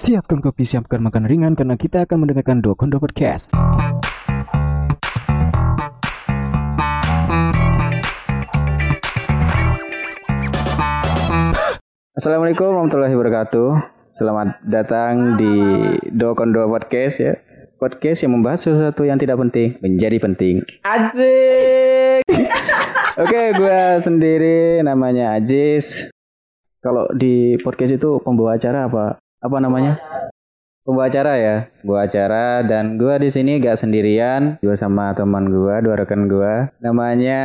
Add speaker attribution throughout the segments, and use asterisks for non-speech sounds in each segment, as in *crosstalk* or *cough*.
Speaker 1: Siapkan kopi, siapkan makan ringan karena kita akan mendengarkan Dua Kondo Podcast. Assalamualaikum warahmatullahi wabarakatuh. Selamat datang di Dua Kondo Podcast ya. Podcast yang membahas sesuatu yang tidak penting menjadi penting. Asik. *laughs* Oke, gue sendiri namanya Ajis. Kalau di podcast itu pembawa acara apa? Apa namanya? Pembawa acara ya, pembawa acara dan gue di sini gak sendirian, gue sama teman gue, dua rekan gue, namanya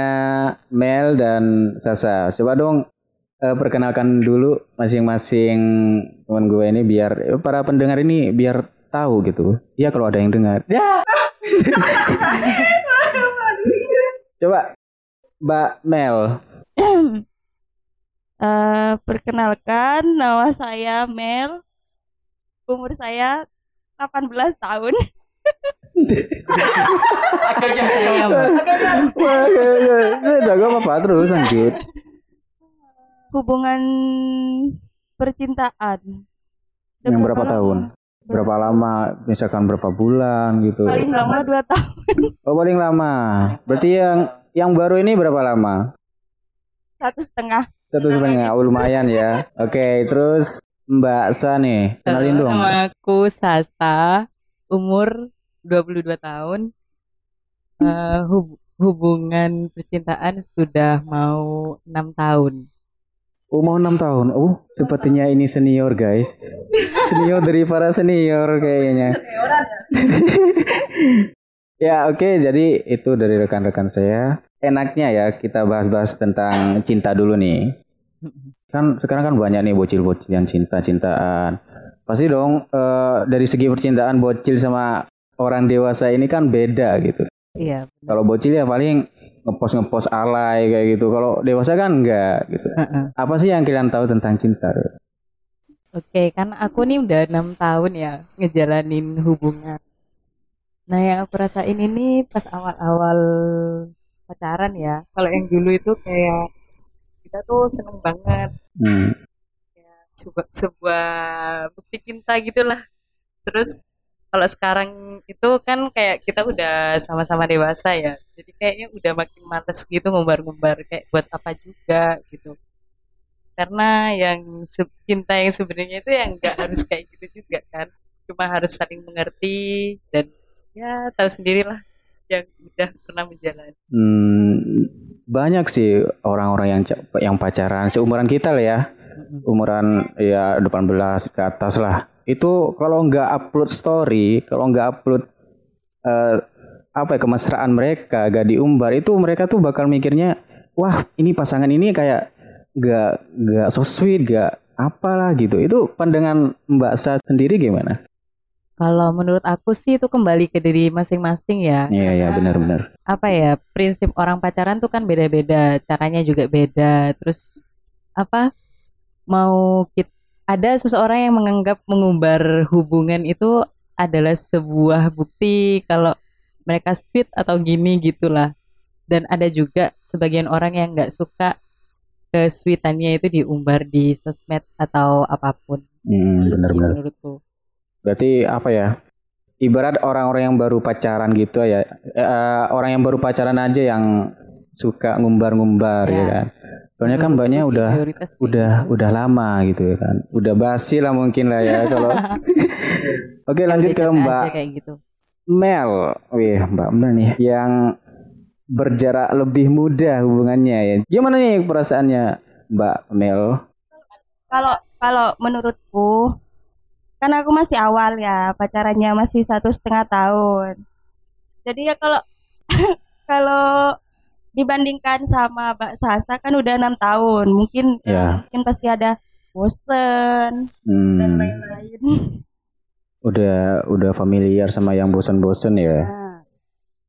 Speaker 1: Mel dan Sasa. Coba dong eh, perkenalkan dulu masing-masing teman gue ini biar eh, para pendengar ini biar tahu gitu. Ya kalau ada yang dengar. Ya. *laughs* Coba Mbak Mel.
Speaker 2: Eh, perkenalkan, nama saya Mel. Umur saya 18 tahun.
Speaker 3: Saya, Mbak.
Speaker 1: Wah, ya, ya. Udah gak apa-apa terus lanjut.
Speaker 2: Hubungan percintaan. Udah
Speaker 1: Yang berapa tahun? Berapa lama? Misalkan berapa bulan gitu.
Speaker 2: Paling lama 2 tahun.
Speaker 1: Oh paling lama. Berarti yang yang baru ini berapa lama?
Speaker 2: Satu setengah.
Speaker 1: Satu setengah. Oh lumayan ya. Oke, terus Mbak Sa nih, kenalin dong.
Speaker 3: Nama aku Sasa, umur 22 tahun. Eh, hub- hubungan percintaan sudah mau enam tahun.
Speaker 1: Oh mau enam tahun. Oh sepertinya ini senior guys. Senior dari para senior kayaknya. *laughs* ya oke, jadi itu dari rekan-rekan saya. Enaknya ya kita bahas-bahas tentang cinta dulu nih. Kan sekarang kan banyak nih bocil-bocil yang cinta-cintaan. Pasti dong eh, dari segi percintaan bocil sama orang dewasa ini kan beda gitu.
Speaker 3: Iya.
Speaker 1: Kalau bocil ya paling ngepost ngepost alay kayak gitu. Kalau dewasa kan enggak gitu.
Speaker 3: Heeh.
Speaker 1: Apa sih yang kalian tahu tentang cinta?
Speaker 3: Oke, kan aku nih udah enam tahun ya ngejalanin hubungan. Nah, yang aku rasain ini pas awal-awal pacaran ya. Kalau yang dulu itu kayak kita tuh seneng banget
Speaker 1: Hmm.
Speaker 3: sebuah, sebuah bukti cinta gitulah. Terus kalau sekarang itu kan kayak kita udah sama-sama dewasa ya. Jadi kayaknya udah makin males gitu ngumbar-ngumbar kayak buat apa juga gitu. Karena yang cinta yang sebenarnya itu yang nggak harus kayak gitu juga kan. Cuma harus saling mengerti dan ya tahu sendirilah yang udah pernah menjalani.
Speaker 1: Hmm, banyak sih orang-orang yang yang pacaran seumuran kita lah ya. Umuran ya 18 ke atas lah. Itu kalau nggak upload story, kalau nggak upload eh, apa ya kemesraan mereka gak diumbar itu mereka tuh bakal mikirnya wah ini pasangan ini kayak nggak nggak so sweet gak apalah gitu itu pandangan Mbak Sa sendiri gimana?
Speaker 3: Kalau menurut aku sih itu kembali ke diri masing-masing ya.
Speaker 1: Iya ya
Speaker 3: Karena
Speaker 1: benar-benar.
Speaker 3: apa ya prinsip orang pacaran tuh kan beda-beda caranya juga beda terus apa mau kita ada seseorang yang menganggap mengumbar hubungan itu adalah sebuah bukti kalau mereka sweet atau gini gitulah dan ada juga sebagian orang yang nggak suka kesweetannya itu diumbar di sosmed atau
Speaker 1: apa
Speaker 3: pun Hmm,
Speaker 1: benar-benar.
Speaker 3: menurutku
Speaker 1: Berarti apa ya? Ibarat orang-orang yang baru pacaran gitu ya. eh, orang yang baru pacaran aja yang suka ngumbar-ngumbar ya,
Speaker 3: Ya.
Speaker 1: kan. Soalnya kan banyak udah udah udah lama gitu ya kan. Udah basi lah mungkin lah ya kalau. *laughs* Oke, lanjut ke Mbak
Speaker 3: gitu
Speaker 1: Mel. Wih, Mbak Mel nih yang berjarak lebih muda hubungannya ya. Gimana nih perasaannya Mbak Mel?
Speaker 2: Kalau kalau menurutku kan aku masih awal ya pacarannya masih satu setengah tahun. Jadi ya kalau *laughs* kalau dibandingkan sama Mbak Sasa kan udah enam tahun, mungkin
Speaker 1: Ya.
Speaker 2: mungkin pasti ada bosen dan
Speaker 1: Hmm,
Speaker 2: lain-lain. *laughs*
Speaker 1: udah udah familiar sama yang bosan-bosan ya.
Speaker 2: Nah,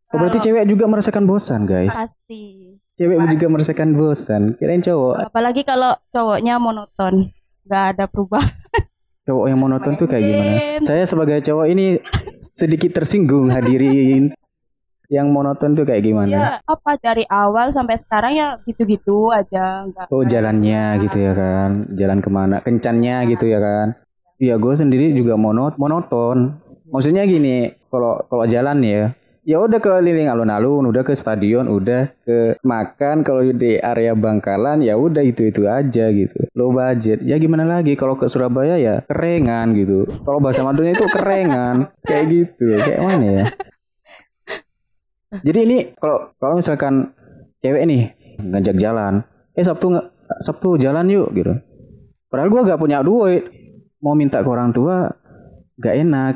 Speaker 1: Oh, berarti cewek juga merasakan bosan, guys.
Speaker 2: pasti.
Speaker 1: Cewek juga merasakan bosan. Kirain cowok.
Speaker 2: Apalagi kalau cowoknya monoton, nggak ada perubahan.
Speaker 1: Cowok yang monoton tuh kayak gimana? Saya sebagai cowok ini sedikit tersinggung hadirin. Yang monoton tuh kayak gimana?
Speaker 2: Ya apa dari awal sampai sekarang ya gitu-gitu aja, nggak
Speaker 1: Oh jalannya gitu ya kan, jalan ke mana, kencannya gitu ya kan. Iya, gue sendiri juga monot monoton. Maksudnya gini, kalau kalau jalan ya, ya udah keliling alun-alun, udah ke stadion, udah ke makan. Kalau di area Bangkalan ya udah itu itu aja gitu. Low budget. Ya gimana lagi? Kalau ke Surabaya ya kerengan gitu. Kalau bahasa Madura itu kerengan, kayak gitu. Kayak mana ya? Jadi ini kalau kalau misalkan cewek nih ngajak jalan, eh Sabtu nggak Sabtu jalan yuk gitu. Padahal gua gak punya duit, mau minta ke orang tua gak enak.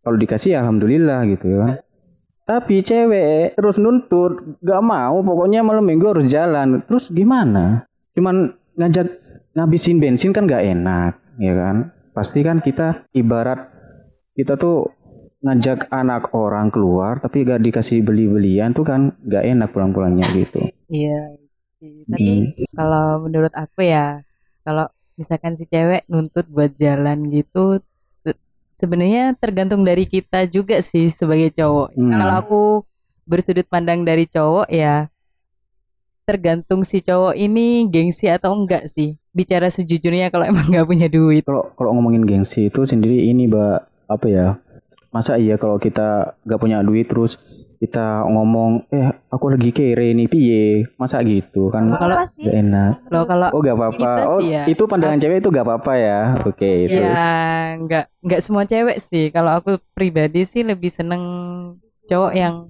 Speaker 1: Kalau dikasih alhamdulillah gitu kan. Tapi cewek terus nuntut, gak mau, pokoknya malam minggu harus jalan. Terus gimana? Cuman ngajak ngabisin bensin kan gak enak, ya kan? Pasti kan kita ibarat kita tuh ngajak anak orang keluar tapi gak dikasih beli-belian tuh kan gak enak pulang-pulangnya gitu.
Speaker 3: Iya. sih. Tapi kalau menurut aku ya, kalau misalkan si cewek nuntut buat jalan gitu, sebenarnya tergantung dari kita juga sih sebagai cowok.
Speaker 1: Hmm.
Speaker 3: Kalau aku bersudut pandang dari cowok ya, tergantung si cowok ini gengsi atau enggak sih. Bicara sejujurnya kalau *laughs* emang nggak punya duit.
Speaker 1: Kalau kalau ngomongin gengsi itu sendiri ini mbak apa ya? Masa iya kalau kita gak punya duit terus kita ngomong eh aku lagi kere nih piye masa gitu kan
Speaker 3: Kalau-
Speaker 1: gak enak
Speaker 3: Loh kalau
Speaker 1: oh gak apa-apa
Speaker 3: Kita
Speaker 1: oh
Speaker 3: ya.
Speaker 1: itu pandangan cewek itu gak apa-apa ya oke terus
Speaker 3: Ya, nggak nggak semua cewek sih. Kalau aku pribadi sih lebih seneng cowok yang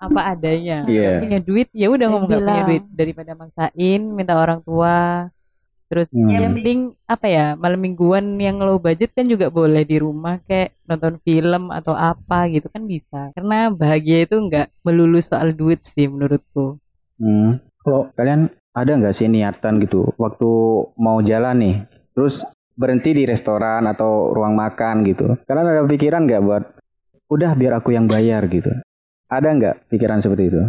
Speaker 3: apa adanya.
Speaker 1: Iya.
Speaker 3: Nggak punya duit ya udah ngomong nggak punya duit daripada maksain minta orang tua. Terus
Speaker 1: Hmm.
Speaker 3: yang penting apa ya malam mingguan yang low budget kan juga boleh di rumah kayak nonton film atau apa gitu kan bisa. Karena bahagia itu nggak melulu soal duit sih menurutku.
Speaker 1: Hmm. Kalau kalian ada nggak sih niatan gitu waktu mau jalan nih, terus berhenti di restoran atau ruang makan gitu? Kalian ada pikiran nggak buat udah biar aku yang bayar gitu? Ada nggak pikiran seperti itu?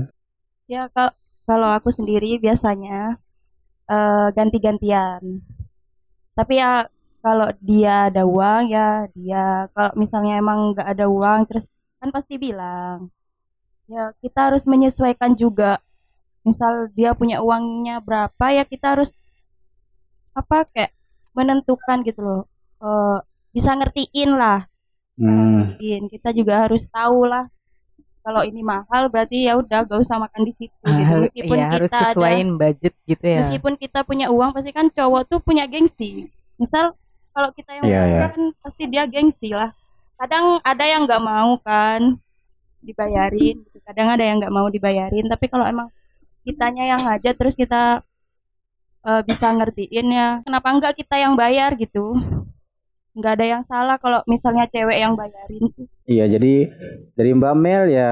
Speaker 2: Ya kalau kalau aku sendiri biasanya eh, ganti-gantian. Tapi ya kalau dia ada uang ya dia kalau misalnya emang nggak ada uang terus kan pasti bilang ya kita harus menyesuaikan juga. Misal dia punya uangnya berapa ya kita harus apa kayak menentukan gitu loh. Eh, bisa ngertiin lah.
Speaker 1: Hmm.
Speaker 2: Ngertiin. Kita juga harus tahu lah kalau ini mahal berarti ya udah gak usah makan di situ gitu.
Speaker 3: Ah,
Speaker 2: Meskipun
Speaker 3: ya harus
Speaker 2: kita ada-
Speaker 3: sesuaiin budget gitu ya.
Speaker 2: meskipun kita punya uang pasti kan cowok tuh punya gengsi misal kalau kita yang bayar
Speaker 1: iya.
Speaker 2: kan pasti dia gengsi lah kadang ada yang nggak mau kan dibayarin gitu. kadang ada yang nggak mau dibayarin tapi kalau emang kitanya yang ngajak terus kita eh, bisa ngertiin ya kenapa enggak kita yang bayar gitu nggak ada yang salah kalau misalnya cewek yang bayarin sih
Speaker 1: Iya, jadi dari Mbak Mel ya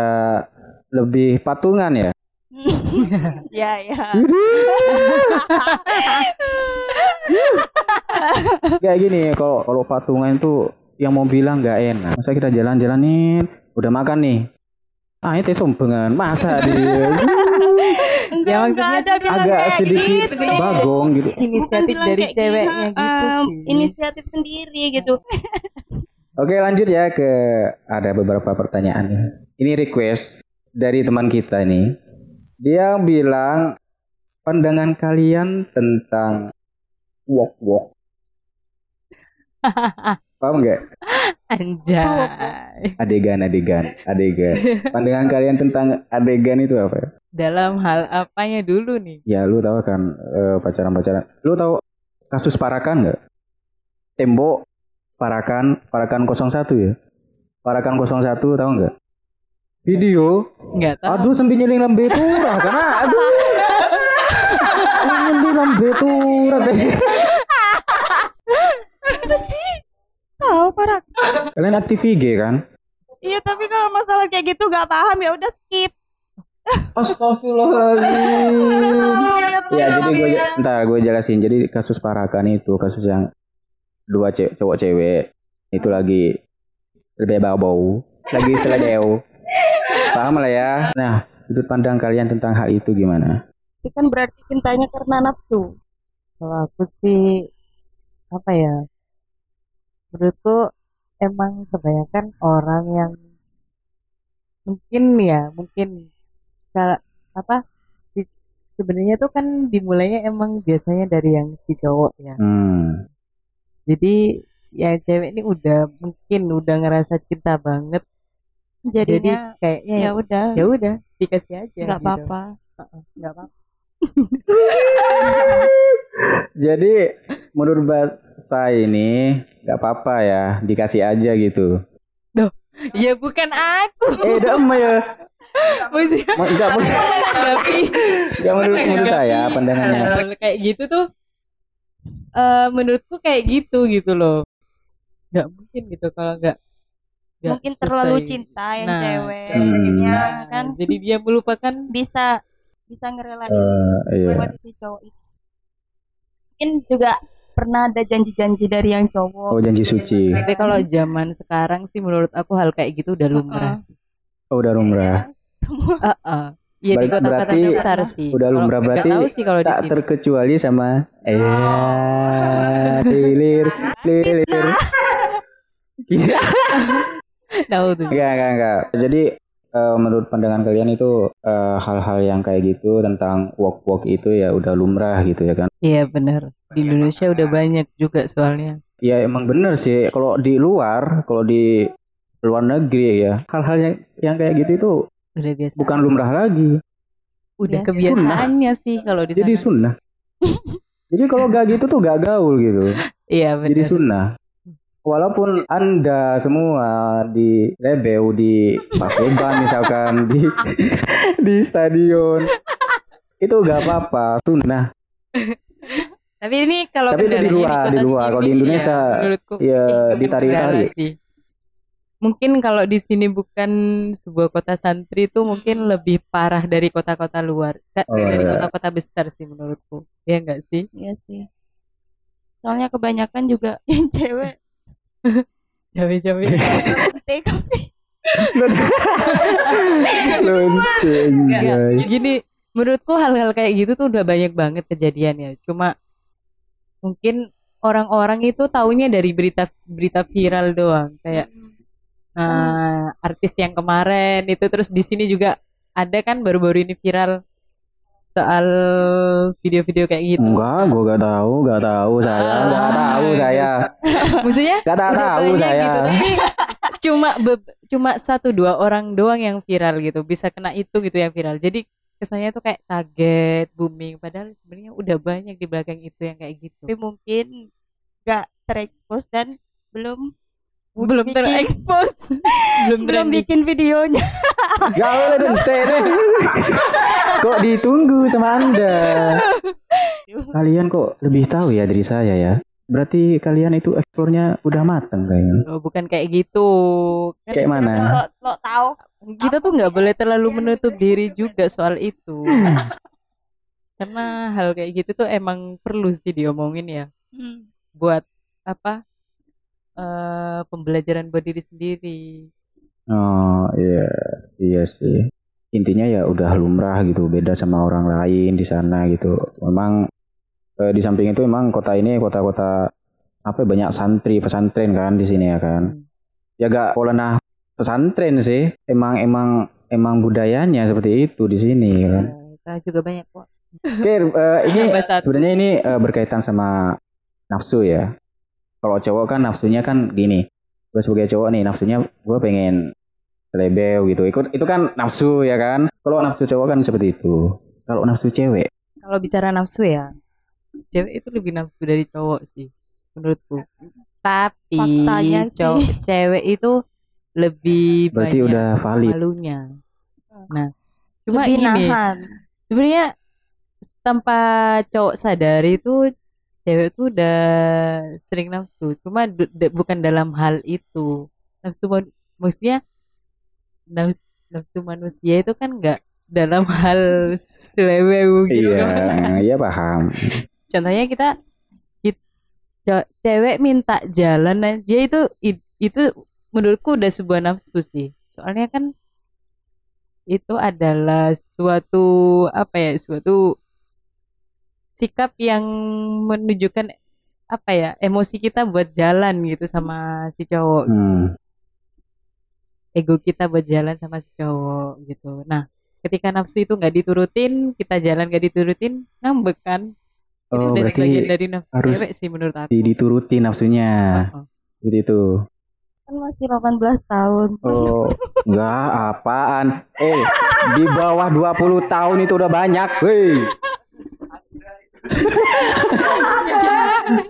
Speaker 1: lebih patungan ya. *laughs*
Speaker 2: ya ya *laughs*
Speaker 1: Kayak gini, kalau kalau patungan itu yang mau bilang nggak enak. Masa kita jalan-jalan nih, udah makan nih. Ah, itu sumbengan. Masa dia
Speaker 2: enggak,
Speaker 3: maksudnya
Speaker 2: ada bilang
Speaker 1: agak
Speaker 2: kayak
Speaker 1: sedikit
Speaker 2: gitu.
Speaker 1: bagong gitu.
Speaker 3: Inisiatif dari ceweknya gitu
Speaker 2: em,
Speaker 3: sih.
Speaker 2: inisiatif sendiri gitu *laughs*
Speaker 1: Oke, lanjut ya ke ada beberapa pertanyaan nih. Ini request dari teman kita nih. Dia bilang pandangan kalian tentang walk walk. *laughs* Paham nggak?
Speaker 3: Anjay.
Speaker 1: Adegan, adegan, adegan. Pandangan kalian tentang adegan itu apa?
Speaker 3: Dalam hal apanya dulu nih?
Speaker 1: Ya, lu tahu kan eh, pacaran-pacaran. Lu tahu kasus Parakan nggak? Tembok Parakan, Parakan 01 ya. Parakan 01 tahu nggak? Video.
Speaker 3: Enggak tahu.
Speaker 1: Aduh, sambil nyeling lambe turah karena aduh. Nyeling lambe turah teh.
Speaker 2: tahu parah
Speaker 1: Kalian aktif IG kan?
Speaker 2: iya tapi kalau masalah kayak gitu gak paham ya udah skip
Speaker 1: Astagfirullahaladzim. Ya
Speaker 2: dulu
Speaker 1: jadi gue
Speaker 2: ya.
Speaker 1: ntar gue jelasin. Jadi kasus Parakan itu kasus yang dua ce- cowok cewek itu lagi lebih bau lagi seledeo. *laughs* Paham lah ya. Nah sudut pandang kalian tentang hal itu gimana?
Speaker 2: itu kan berarti cintanya karena nafsu
Speaker 3: Kalau aku sih apa ya? Menurutku emang kebanyakan orang yang mungkin ya, mungkin kalau apa sebenarnya tuh kan dimulainya emang biasanya dari yang si cowok ya.
Speaker 1: Hmm.
Speaker 3: Jadi yang cewek ini udah mungkin udah ngerasa cinta banget jadi
Speaker 2: jadinya
Speaker 3: kayaknya
Speaker 2: ya udah
Speaker 3: ya udah dikasih aja
Speaker 2: nggak
Speaker 3: gitu.
Speaker 2: apa-apa
Speaker 3: Heeh, nggak apa *laughs*
Speaker 1: Jadi menurut Mbak saya ini nggak apa-apa ya dikasih aja gitu.
Speaker 3: ya bukan aku
Speaker 1: Eh, udah em ya.
Speaker 3: Maksudnya
Speaker 1: Ma- Enggak
Speaker 3: menanggapi *laughs*
Speaker 1: enggak menurut, menurut saya pandangannya.
Speaker 3: kayak gitu tuh eh menurutku kayak gitu gitu loh nggak mungkin gitu kalau nggak
Speaker 2: mungkin terlalu
Speaker 3: selesai.
Speaker 2: cinta yang
Speaker 3: Nah,
Speaker 2: cewek
Speaker 1: Hmm.
Speaker 2: akhirnya
Speaker 3: Nah,
Speaker 2: kan
Speaker 3: jadi dia melupakan
Speaker 2: bisa bisa ngerelain
Speaker 1: Eh, iya.
Speaker 2: buat si cowok itu mungkin juga pernah ada janji-janji dari yang cowok
Speaker 1: Oh janji suci.
Speaker 3: tapi kalau zaman sekarang sih menurut aku hal kayak gitu udah lumrah sih
Speaker 1: Oh udah lumrah. *laughs*
Speaker 3: Heeh. Iya di
Speaker 1: Ber-
Speaker 3: kota-kota
Speaker 1: berarti
Speaker 3: besar sih.
Speaker 1: udah lumrah berarti
Speaker 3: tahu sih kalau di
Speaker 1: Tak
Speaker 3: sini.
Speaker 1: terkecuali sama eh lilir lilir. Iya.
Speaker 3: Tahu tuh.
Speaker 1: Enggak, enggak, enggak. Jadi eh, menurut pandangan kalian itu eh, hal-hal yang kayak gitu tentang walk-walk itu ya udah lumrah gitu ya kan?
Speaker 3: Iya benar. Di Indonesia udah banyak juga soalnya.
Speaker 1: Ya emang bener sih. Kalau di luar, kalau di luar negeri ya, hal-hal yang, yang kayak gitu itu
Speaker 3: Udah biasa.
Speaker 1: bukan lumrah lagi.
Speaker 3: Udah
Speaker 2: Biasa.
Speaker 3: kebiasaannya sih kalau di
Speaker 1: Jadi sunnah. *laughs* Jadi kalau gak gitu tuh gak gaul gitu.
Speaker 3: Iya
Speaker 1: Jadi
Speaker 3: benar.
Speaker 1: sunnah. Walaupun anda semua di Rebeu di Paseban *laughs* misalkan di di stadion itu gak apa-apa sunnah.
Speaker 3: Tapi ini kalau
Speaker 1: Tapi itu di luar, di luar. Kalau di
Speaker 3: ya,
Speaker 1: Indonesia, ya
Speaker 3: bukan
Speaker 1: ditarik-tarik.
Speaker 3: Mungkin kalau di sini bukan sebuah kota santri itu mungkin lebih parah dari kota-kota luar,
Speaker 1: Oh,
Speaker 3: dari
Speaker 1: iya.
Speaker 3: kota-kota besar sih menurutku. Ya enggak sih?
Speaker 2: Iya sih soalnya kebanyakan juga *laughs* yang cewek *laughs* *laughs*
Speaker 1: guys.
Speaker 3: gini menurutku hal-hal kayak gitu tuh udah banyak banget kejadian ya cuma mungkin orang-orang itu taunya dari berita berita viral doang kayak eh, artis yang kemarin itu terus di sini juga ada kan baru-baru ini viral soal video-video kayak gitu.
Speaker 1: Enggak, gua gak tahu, gak tahu saya,
Speaker 3: Ah,
Speaker 1: gak tahu saya, *laughs*
Speaker 3: maksudnya
Speaker 1: gak tahu,
Speaker 3: banyak
Speaker 1: saya.
Speaker 3: gitu tapi cuma be- cuma satu dua orang doang yang viral gitu bisa kena itu gitu yang viral. Jadi kesannya tuh kayak kaget booming padahal sebenarnya udah banyak di belakang itu yang kayak gitu.
Speaker 2: Tapi mungkin nggak terekspos dan belum
Speaker 3: belum terekspos belum
Speaker 2: belum *laughs* bikin videonya
Speaker 1: Gak boleh dente deh. *laughs* Kok ditunggu sama anda? Kalian kok lebih tahu ya dari saya ya? Berarti kalian itu eksplornya udah mateng kayaknya.
Speaker 3: Oh, bukan kayak gitu
Speaker 1: Kayak mana?
Speaker 2: lo, lo tahu
Speaker 3: kita tuh nggak boleh terlalu menutup diri juga soal itu *laughs* karena hal kayak gitu tuh emang perlu sih diomongin ya
Speaker 2: Hmm.
Speaker 3: buat apa eh pembelajaran buat diri sendiri
Speaker 1: Oh iya, iya sih. Intinya ya udah lumrah gitu, beda sama orang lain di sana gitu. Memang eh, di samping itu memang kota ini kota-kota apa ya, banyak santri pesantren kan di sini ya kan. Ya gak pola pesantren sih. Emang emang emang budayanya seperti itu di sini kan.
Speaker 3: Eh, kita juga banyak kok
Speaker 1: Oke, eh, ini *laughs* sebenarnya ini eh, berkaitan sama nafsu ya. Kalau cowok kan nafsunya kan gini. Gue sebagai cowok nih nafsunya gue pengen selebeo gitu. Ikut itu kan nafsu ya kan. Kalau nafsu cowok kan seperti itu. Kalau nafsu cewek,
Speaker 3: kalau bicara nafsu ya cewek itu lebih nafsu dari cowok sih menurutku tapi
Speaker 2: Faktanya sih.
Speaker 3: cowok cewek itu lebih
Speaker 1: berarti
Speaker 3: banyak
Speaker 1: udah valid.
Speaker 3: malunya nah cuma
Speaker 2: lebih
Speaker 3: ini sebenarnya tanpa cowok sadar itu cewek tuh udah sering nafsu cuma bukan dalam hal itu nafsu maksudnya nafsu, nafsu manusia itu kan nggak dalam *laughs* hal seleweu gitu
Speaker 1: Iya,
Speaker 3: kan.
Speaker 1: iya paham.
Speaker 3: contohnya kita, kit- co- cewek minta jalan aja itu itu menurutku udah sebuah nafsu sih soalnya kan itu adalah suatu apa ya suatu sikap yang menunjukkan apa ya emosi kita buat jalan gitu sama si cowok
Speaker 1: Hmm.
Speaker 3: ego kita buat jalan sama si cowok gitu nah ketika nafsu itu nggak diturutin kita jalan nggak diturutin ngambek kan Ini
Speaker 1: Oh,
Speaker 3: udah
Speaker 1: berarti
Speaker 3: sebagian dari nafsu
Speaker 1: harus
Speaker 3: cewek sih menurut aku
Speaker 1: di- dituruti nafsunya.
Speaker 3: Heeh.
Speaker 1: Seperti itu.
Speaker 2: Kan masih 18 tahun.
Speaker 1: Oh, enggak apaan. Eh, di bawah 20 tahun itu udah banyak. Woi.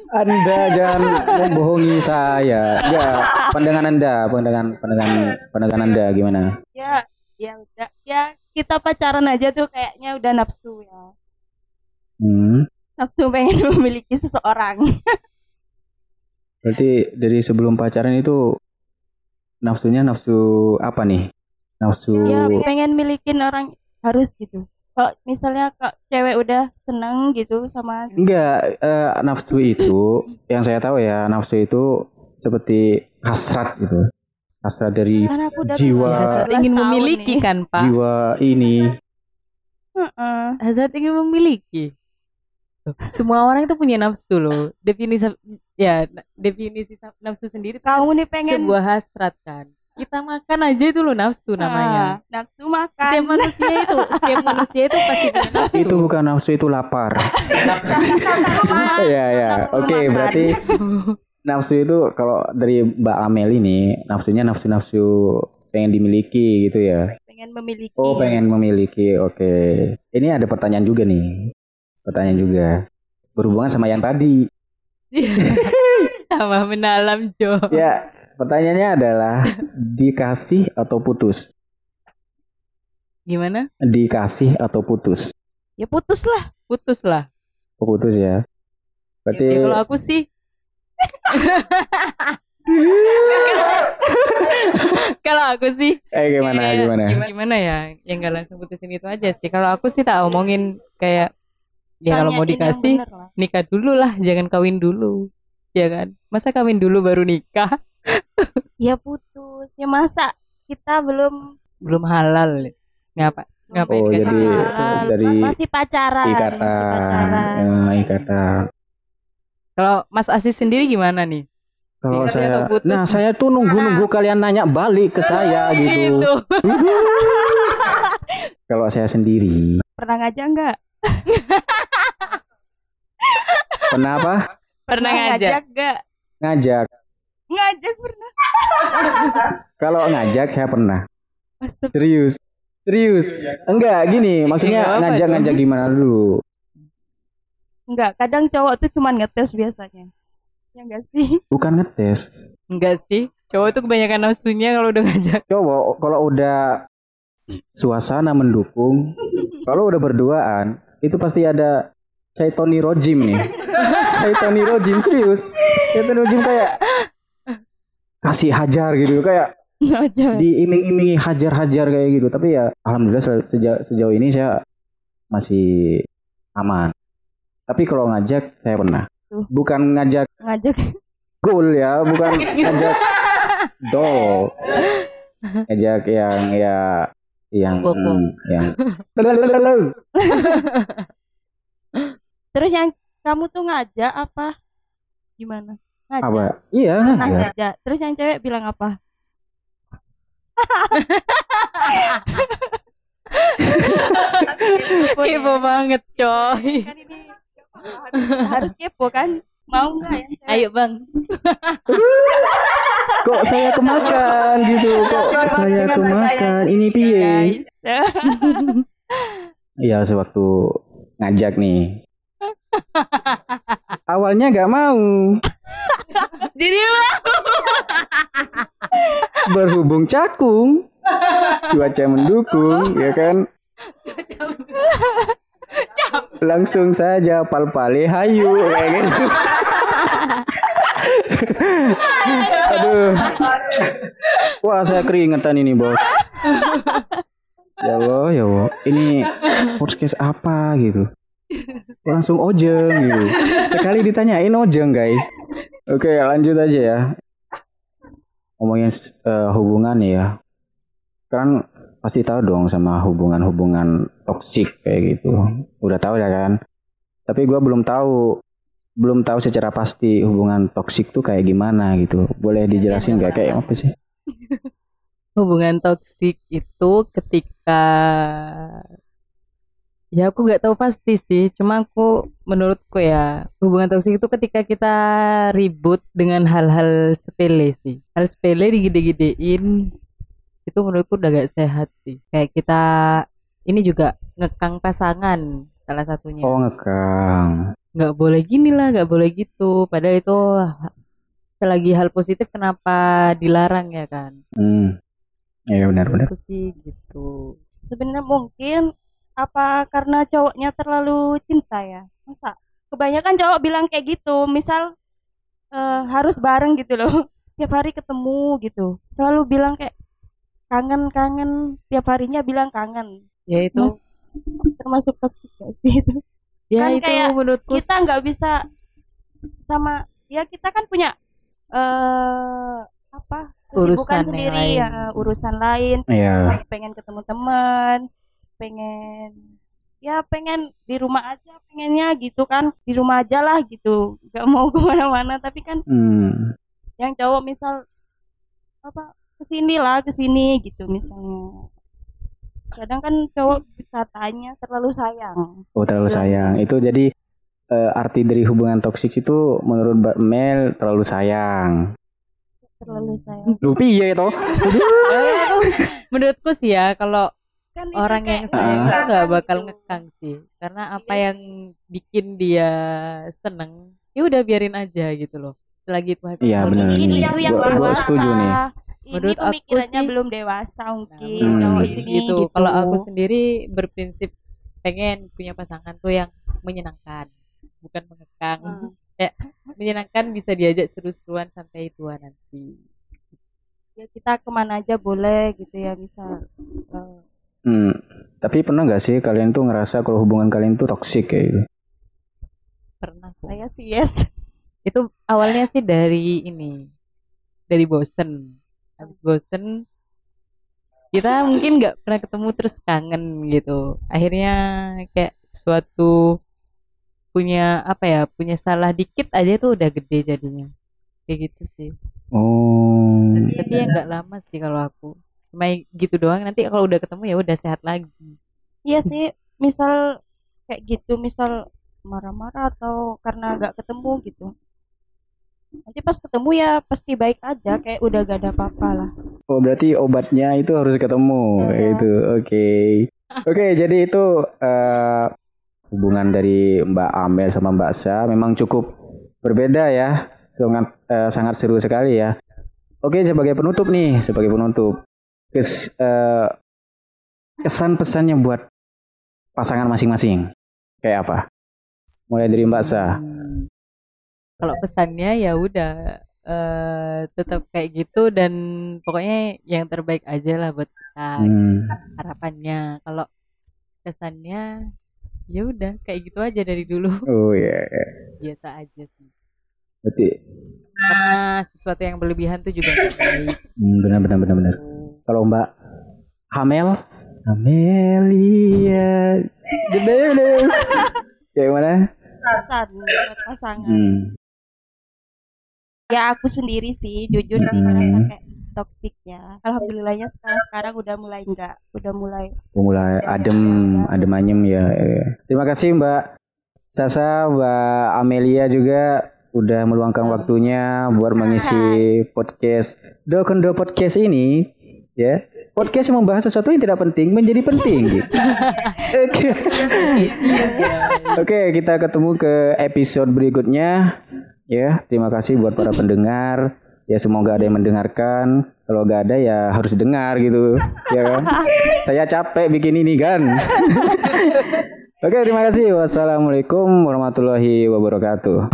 Speaker 1: Anda jangan membohongi saya. Ya, pandangan Anda, pandangan pandangan pandangan Anda gimana?
Speaker 2: Ya, ya udah. Ya kita pacaran aja tuh kayaknya udah nafsu ya.
Speaker 1: Hmm.
Speaker 2: Nafsu pengen *laughs* memiliki seseorang.
Speaker 1: Berarti dari sebelum pacaran itu nafsunya nafsu apa nih? Nafsu
Speaker 2: Ya pengen milikin orang harus gitu. Kalau misalnya kok cewek udah seneng gitu sama
Speaker 1: enggak eh, nafsu itu *laughs* yang saya tahu ya, nafsu itu seperti hasrat gitu. Hasrat dari Jiwa.
Speaker 3: Ya, hasrat
Speaker 2: 18
Speaker 3: ingin memiliki
Speaker 2: nih.
Speaker 3: kan pak
Speaker 1: jiwa ini.
Speaker 2: Heeh.
Speaker 3: hasrat ingin memiliki semua orang itu punya nafsu loh definisi ya definisi nafsu sendiri
Speaker 2: Kamu nih pengen
Speaker 3: sebuah hasrat kan kita makan aja itu loh nafsu namanya
Speaker 2: Ah, nafsu makan.
Speaker 3: setiap manusia itu setiap manusia itu pasti punya *laughs* nafsu
Speaker 1: Itu bukan nafsu itu lapar. Iya ya. Oke, berarti nafsu itu kalau dari Mbak Amel ini nafsunya nafsu-nafsu pengen dimiliki gitu ya.
Speaker 2: pengen memiliki.
Speaker 1: Oh, pengen memiliki. Oke. Ini ada pertanyaan juga nih. Pertanyaan juga. Berhubungan sama yang tadi. *laughs*
Speaker 3: sama mendalam Jo
Speaker 1: Ya, pertanyaannya adalah *laughs* dikasih atau putus?
Speaker 3: gimana
Speaker 1: Dikasih atau putus?
Speaker 2: Ya putus lah.
Speaker 3: putus lah
Speaker 1: Oh, putus ya. Berarti
Speaker 3: ya kalau aku sih *laughs* kalau aku sih
Speaker 1: eh gimana
Speaker 3: kayak-
Speaker 1: gimana?
Speaker 3: gimana ya yang gak langsung putusin itu aja sih kalau aku sih tak omongin kayak ya kalau mau dikasih nikah dulu lah jangan kawin dulu ya kan masa kawin dulu baru nikah *laughs*
Speaker 2: Ya putus. Ya masa kita belum
Speaker 3: belum halal ngapa ngapain
Speaker 1: Oh, jadi
Speaker 2: halal,
Speaker 1: dari
Speaker 2: masih pacaran. masih
Speaker 1: Ikatan.
Speaker 2: pacaran.
Speaker 1: Ya, ikatan.
Speaker 3: kalau Mas Asis sendiri gimana nih
Speaker 1: Kalau saya, nah saya tuh nunggu-nunggu kalian nanya balik ke saya *laughs* gitu.
Speaker 3: Gitu. *laughs*
Speaker 1: Kalau saya sendiri,
Speaker 2: Pernah ngajak enggak?
Speaker 1: kenapa
Speaker 3: pernah ngajak
Speaker 2: enggak?
Speaker 1: ngajak?
Speaker 2: Ngajak pernah.
Speaker 1: Kalau ngajak saya pernah.
Speaker 2: Astagfirullah.
Speaker 1: Serius, serius. Enggak gini, maksudnya
Speaker 3: apa-apa
Speaker 1: ngajak-ngajak gimana dulu?
Speaker 2: Enggak, kadang cowok tuh cuman ngetes biasanya. Ya enggak sih?
Speaker 1: Bukan ngetes.
Speaker 3: enggak sih cowok tuh kebanyakan nafsunya kalau udah ngajak
Speaker 1: Cowok kalau udah suasana mendukung, kalau udah berduaan, itu pasti ada Saitoni Rojim nih. *laughs* Saitoni Rojim serius. Saitoni Rojim kayak kasih hajar gitu, kayak diiming-imingi hajar-hajar kayak gitu. Tapi ya alhamdulillah se- sejauh, sejauh ini saya masih aman. Tapi kalau ngajak saya pernah.
Speaker 2: Tuh.
Speaker 1: Bukan ngajak
Speaker 2: Ngajak.
Speaker 1: goal ya, bukan *laughs* ngajak doll. Ngajak yang ya yang
Speaker 3: Bokong.
Speaker 1: hmm, yang. *laughs*
Speaker 2: Terus yang kamu tuh ngajak apa? Gimana? Ngajak.
Speaker 1: apa? Iya
Speaker 2: Nah,
Speaker 1: ngajak.
Speaker 2: ngajak. Terus yang cewek bilang apa?
Speaker 3: kepo banget coy
Speaker 2: Kan ini harus, kepo kan? Mau nggak yang cewek?
Speaker 3: ayo bang *laughs*
Speaker 1: Kok saya kemakan gitu? Kok saya kemakan? Ini piye?
Speaker 2: Guys. *laughs*
Speaker 1: Iya sewaktu ngajak nih. Awalnya nggak mau.
Speaker 2: Diri
Speaker 1: Berhubung cakung, cuaca mendukung, ya kan? Langsung saja pal-pale hayu kayak gitu. Aduh. Wah, saya keringetan ini, Bos. Ya Allah, ya Allah. Ini podcast apa gitu? Langsung ojeng gitu. Sekali ditanyain ojeng, guys. Oke, lanjut aja ya. Ngomongin eh, hubungan ya. Kan pasti tahu dong sama hubungan-hubungan toksik kayak gitu. Udah tahu ya kan? Tapi gua belum tahu belum tahu secara pasti hubungan toksik tuh kayak gimana gitu. Boleh dijelasin nggak kayak apa sih? *laughs*
Speaker 3: hubungan toksik itu ketika Ya aku nggak tahu pasti sih, cuma aku menurutku ya hubungan toksik itu ketika kita ribut dengan hal-hal sepele sih. Hal sepele digede-gedein itu menurutku udah gak sehat sih. Kayak kita ini juga ngekang pasangan salah satunya.
Speaker 1: Oh ngekang.
Speaker 3: Nggak boleh gini lah, nggak boleh gitu. Padahal itu selagi hal positif kenapa dilarang ya kan?
Speaker 1: Hmm. Iya benar-benar.
Speaker 3: Sih gitu.
Speaker 2: Sebenarnya mungkin apa karena cowoknya terlalu cinta ya? Masa kebanyakan cowok bilang kayak gitu, misal eh, harus bareng gitu loh. *laughs* Tiap hari ketemu gitu. Selalu bilang kayak kangen-kangen, tiap harinya bilang kangen.
Speaker 3: Ya itu,
Speaker 2: Mas- Termasuk toksik gak sih itu?
Speaker 3: ya
Speaker 2: kan
Speaker 3: itu
Speaker 2: kayak
Speaker 3: menurutku
Speaker 2: Kita nggak bisa sama ya kita kan punya eh apa?
Speaker 3: Urusan
Speaker 2: sendiri
Speaker 3: lain.
Speaker 2: ya, urusan lain. Misalnya pengen ketemu teman, pengen ya pengen di rumah aja pengennya gitu kan di rumah aja lah gitu nggak mau *laughs* ke mana-mana tapi kan
Speaker 1: Hmm.
Speaker 2: yang cowok misal apa ke sini lah ke sini gitu misalnya kadang kan cowok katanya terlalu sayang
Speaker 1: Oh terlalu sayang. Itu jadi eh, arti dari hubungan toksik itu menurut Mbak Mel terlalu sayang.
Speaker 2: terlalu sayang
Speaker 1: Lu piye toh? *laughs*
Speaker 3: Ya, aku- menurutku sih ya kalau
Speaker 2: kan
Speaker 3: orang yang sayang itu nggak
Speaker 2: gitu.
Speaker 3: bakal ngekang sih karena apa
Speaker 2: Iya
Speaker 3: yang bikin dia seneng ya udah biarin aja gitu loh selagi itu hasil
Speaker 1: Iya, benar.
Speaker 2: mungkin itu yang
Speaker 1: Gua- gua setuju nih.
Speaker 2: ini
Speaker 3: Menurut aku
Speaker 2: pemikirannya
Speaker 3: sih-
Speaker 2: belum dewasa
Speaker 3: Nah,
Speaker 2: mungkin
Speaker 3: menurut
Speaker 1: Hmm.
Speaker 2: Ini
Speaker 3: sih gitu. Kalau aku sendiri berprinsip pengen punya pasangan tuh yang menyenangkan, bukan mengekang.
Speaker 2: Hmm.
Speaker 3: Kayak menyenangkan bisa diajak seru-seruan sampai tua nanti.
Speaker 2: ya kita ke mana aja boleh gitu ya misal eh,
Speaker 1: Hmm. Tapi pernah nggak sih kalian tuh ngerasa kalau hubungan kalian tuh toksik kayak gitu?
Speaker 3: Pernah
Speaker 2: saya sih yes *laughs*
Speaker 3: Itu awalnya sih dari ini, dari bosen. Habis bosen, kita mungkin nggak pernah ketemu terus kangen gitu. Akhirnya kayak suatu punya apa ya, punya salah dikit aja tuh udah gede jadinya. Kayak gitu sih.
Speaker 1: Oh.
Speaker 3: tapi ya nggak lama sih kalau aku cuma gitu doang nanti kalau udah ketemu ya udah sehat lagi
Speaker 2: iya sih misal kayak gitu misal marah-marah atau karena nggak ketemu gitu nanti pas ketemu ya pasti baik aja kayak udah gak ada apa-apa lah
Speaker 1: Oh berarti obatnya itu harus ketemu itu. Oke. Oke, jadi itu eh, hubungan dari Mbak Amel sama Mbak Sa memang cukup berbeda ya. Sangat eh, sangat seru sekali ya. Oke, sebagai penutup nih, sebagai penutup. Kes, eh, kesan pesannya buat pasangan masing-masing. Kayak apa? Mulai dari Mbak Sa.
Speaker 3: Hmm. kalau pesannya ya udah eh, tetap kayak gitu dan pokoknya yang terbaik aja lah buat kita
Speaker 1: Hmm.
Speaker 3: harapannya kalau kesannya ya udah kayak gitu aja dari dulu
Speaker 1: Oh iya.
Speaker 3: biasa aja sih
Speaker 1: Berarti
Speaker 3: karena sesuatu yang berlebihan tuh juga nggak baik
Speaker 1: hmm, benar benar benar benar. Kalau Mbak Hamel, Amelia, gede. *laughs* Kayak mana?
Speaker 2: buat pasangan
Speaker 1: Hmm.
Speaker 2: ya aku sendiri sih jujur sih
Speaker 1: Hmm.
Speaker 2: ngerasa kayak toksik ya alhamdulillahnya sekarang sekarang udah mulai enggak udah mulai
Speaker 1: Oh, mulai adem, adem anyem ya. ya. Terima kasih Mbak Sasa, Mbak Amelia juga udah meluangkan waktunya buat mengisi podcast Do Kondo Podcast ini ya. Podcast yang membahas sesuatu yang tidak penting menjadi penting gitu. *laughs* Oke. Oke, kita ketemu ke episode berikutnya. Ya, terima kasih buat para pendengar. Ya semoga ada yang mendengarkan. Kalau gak ada ya harus dengar gitu, ya kan? Saya capek bikin ini kan. *laughs* Oke, terima kasih. Wassalamualaikum warahmatullahi wabarakatuh.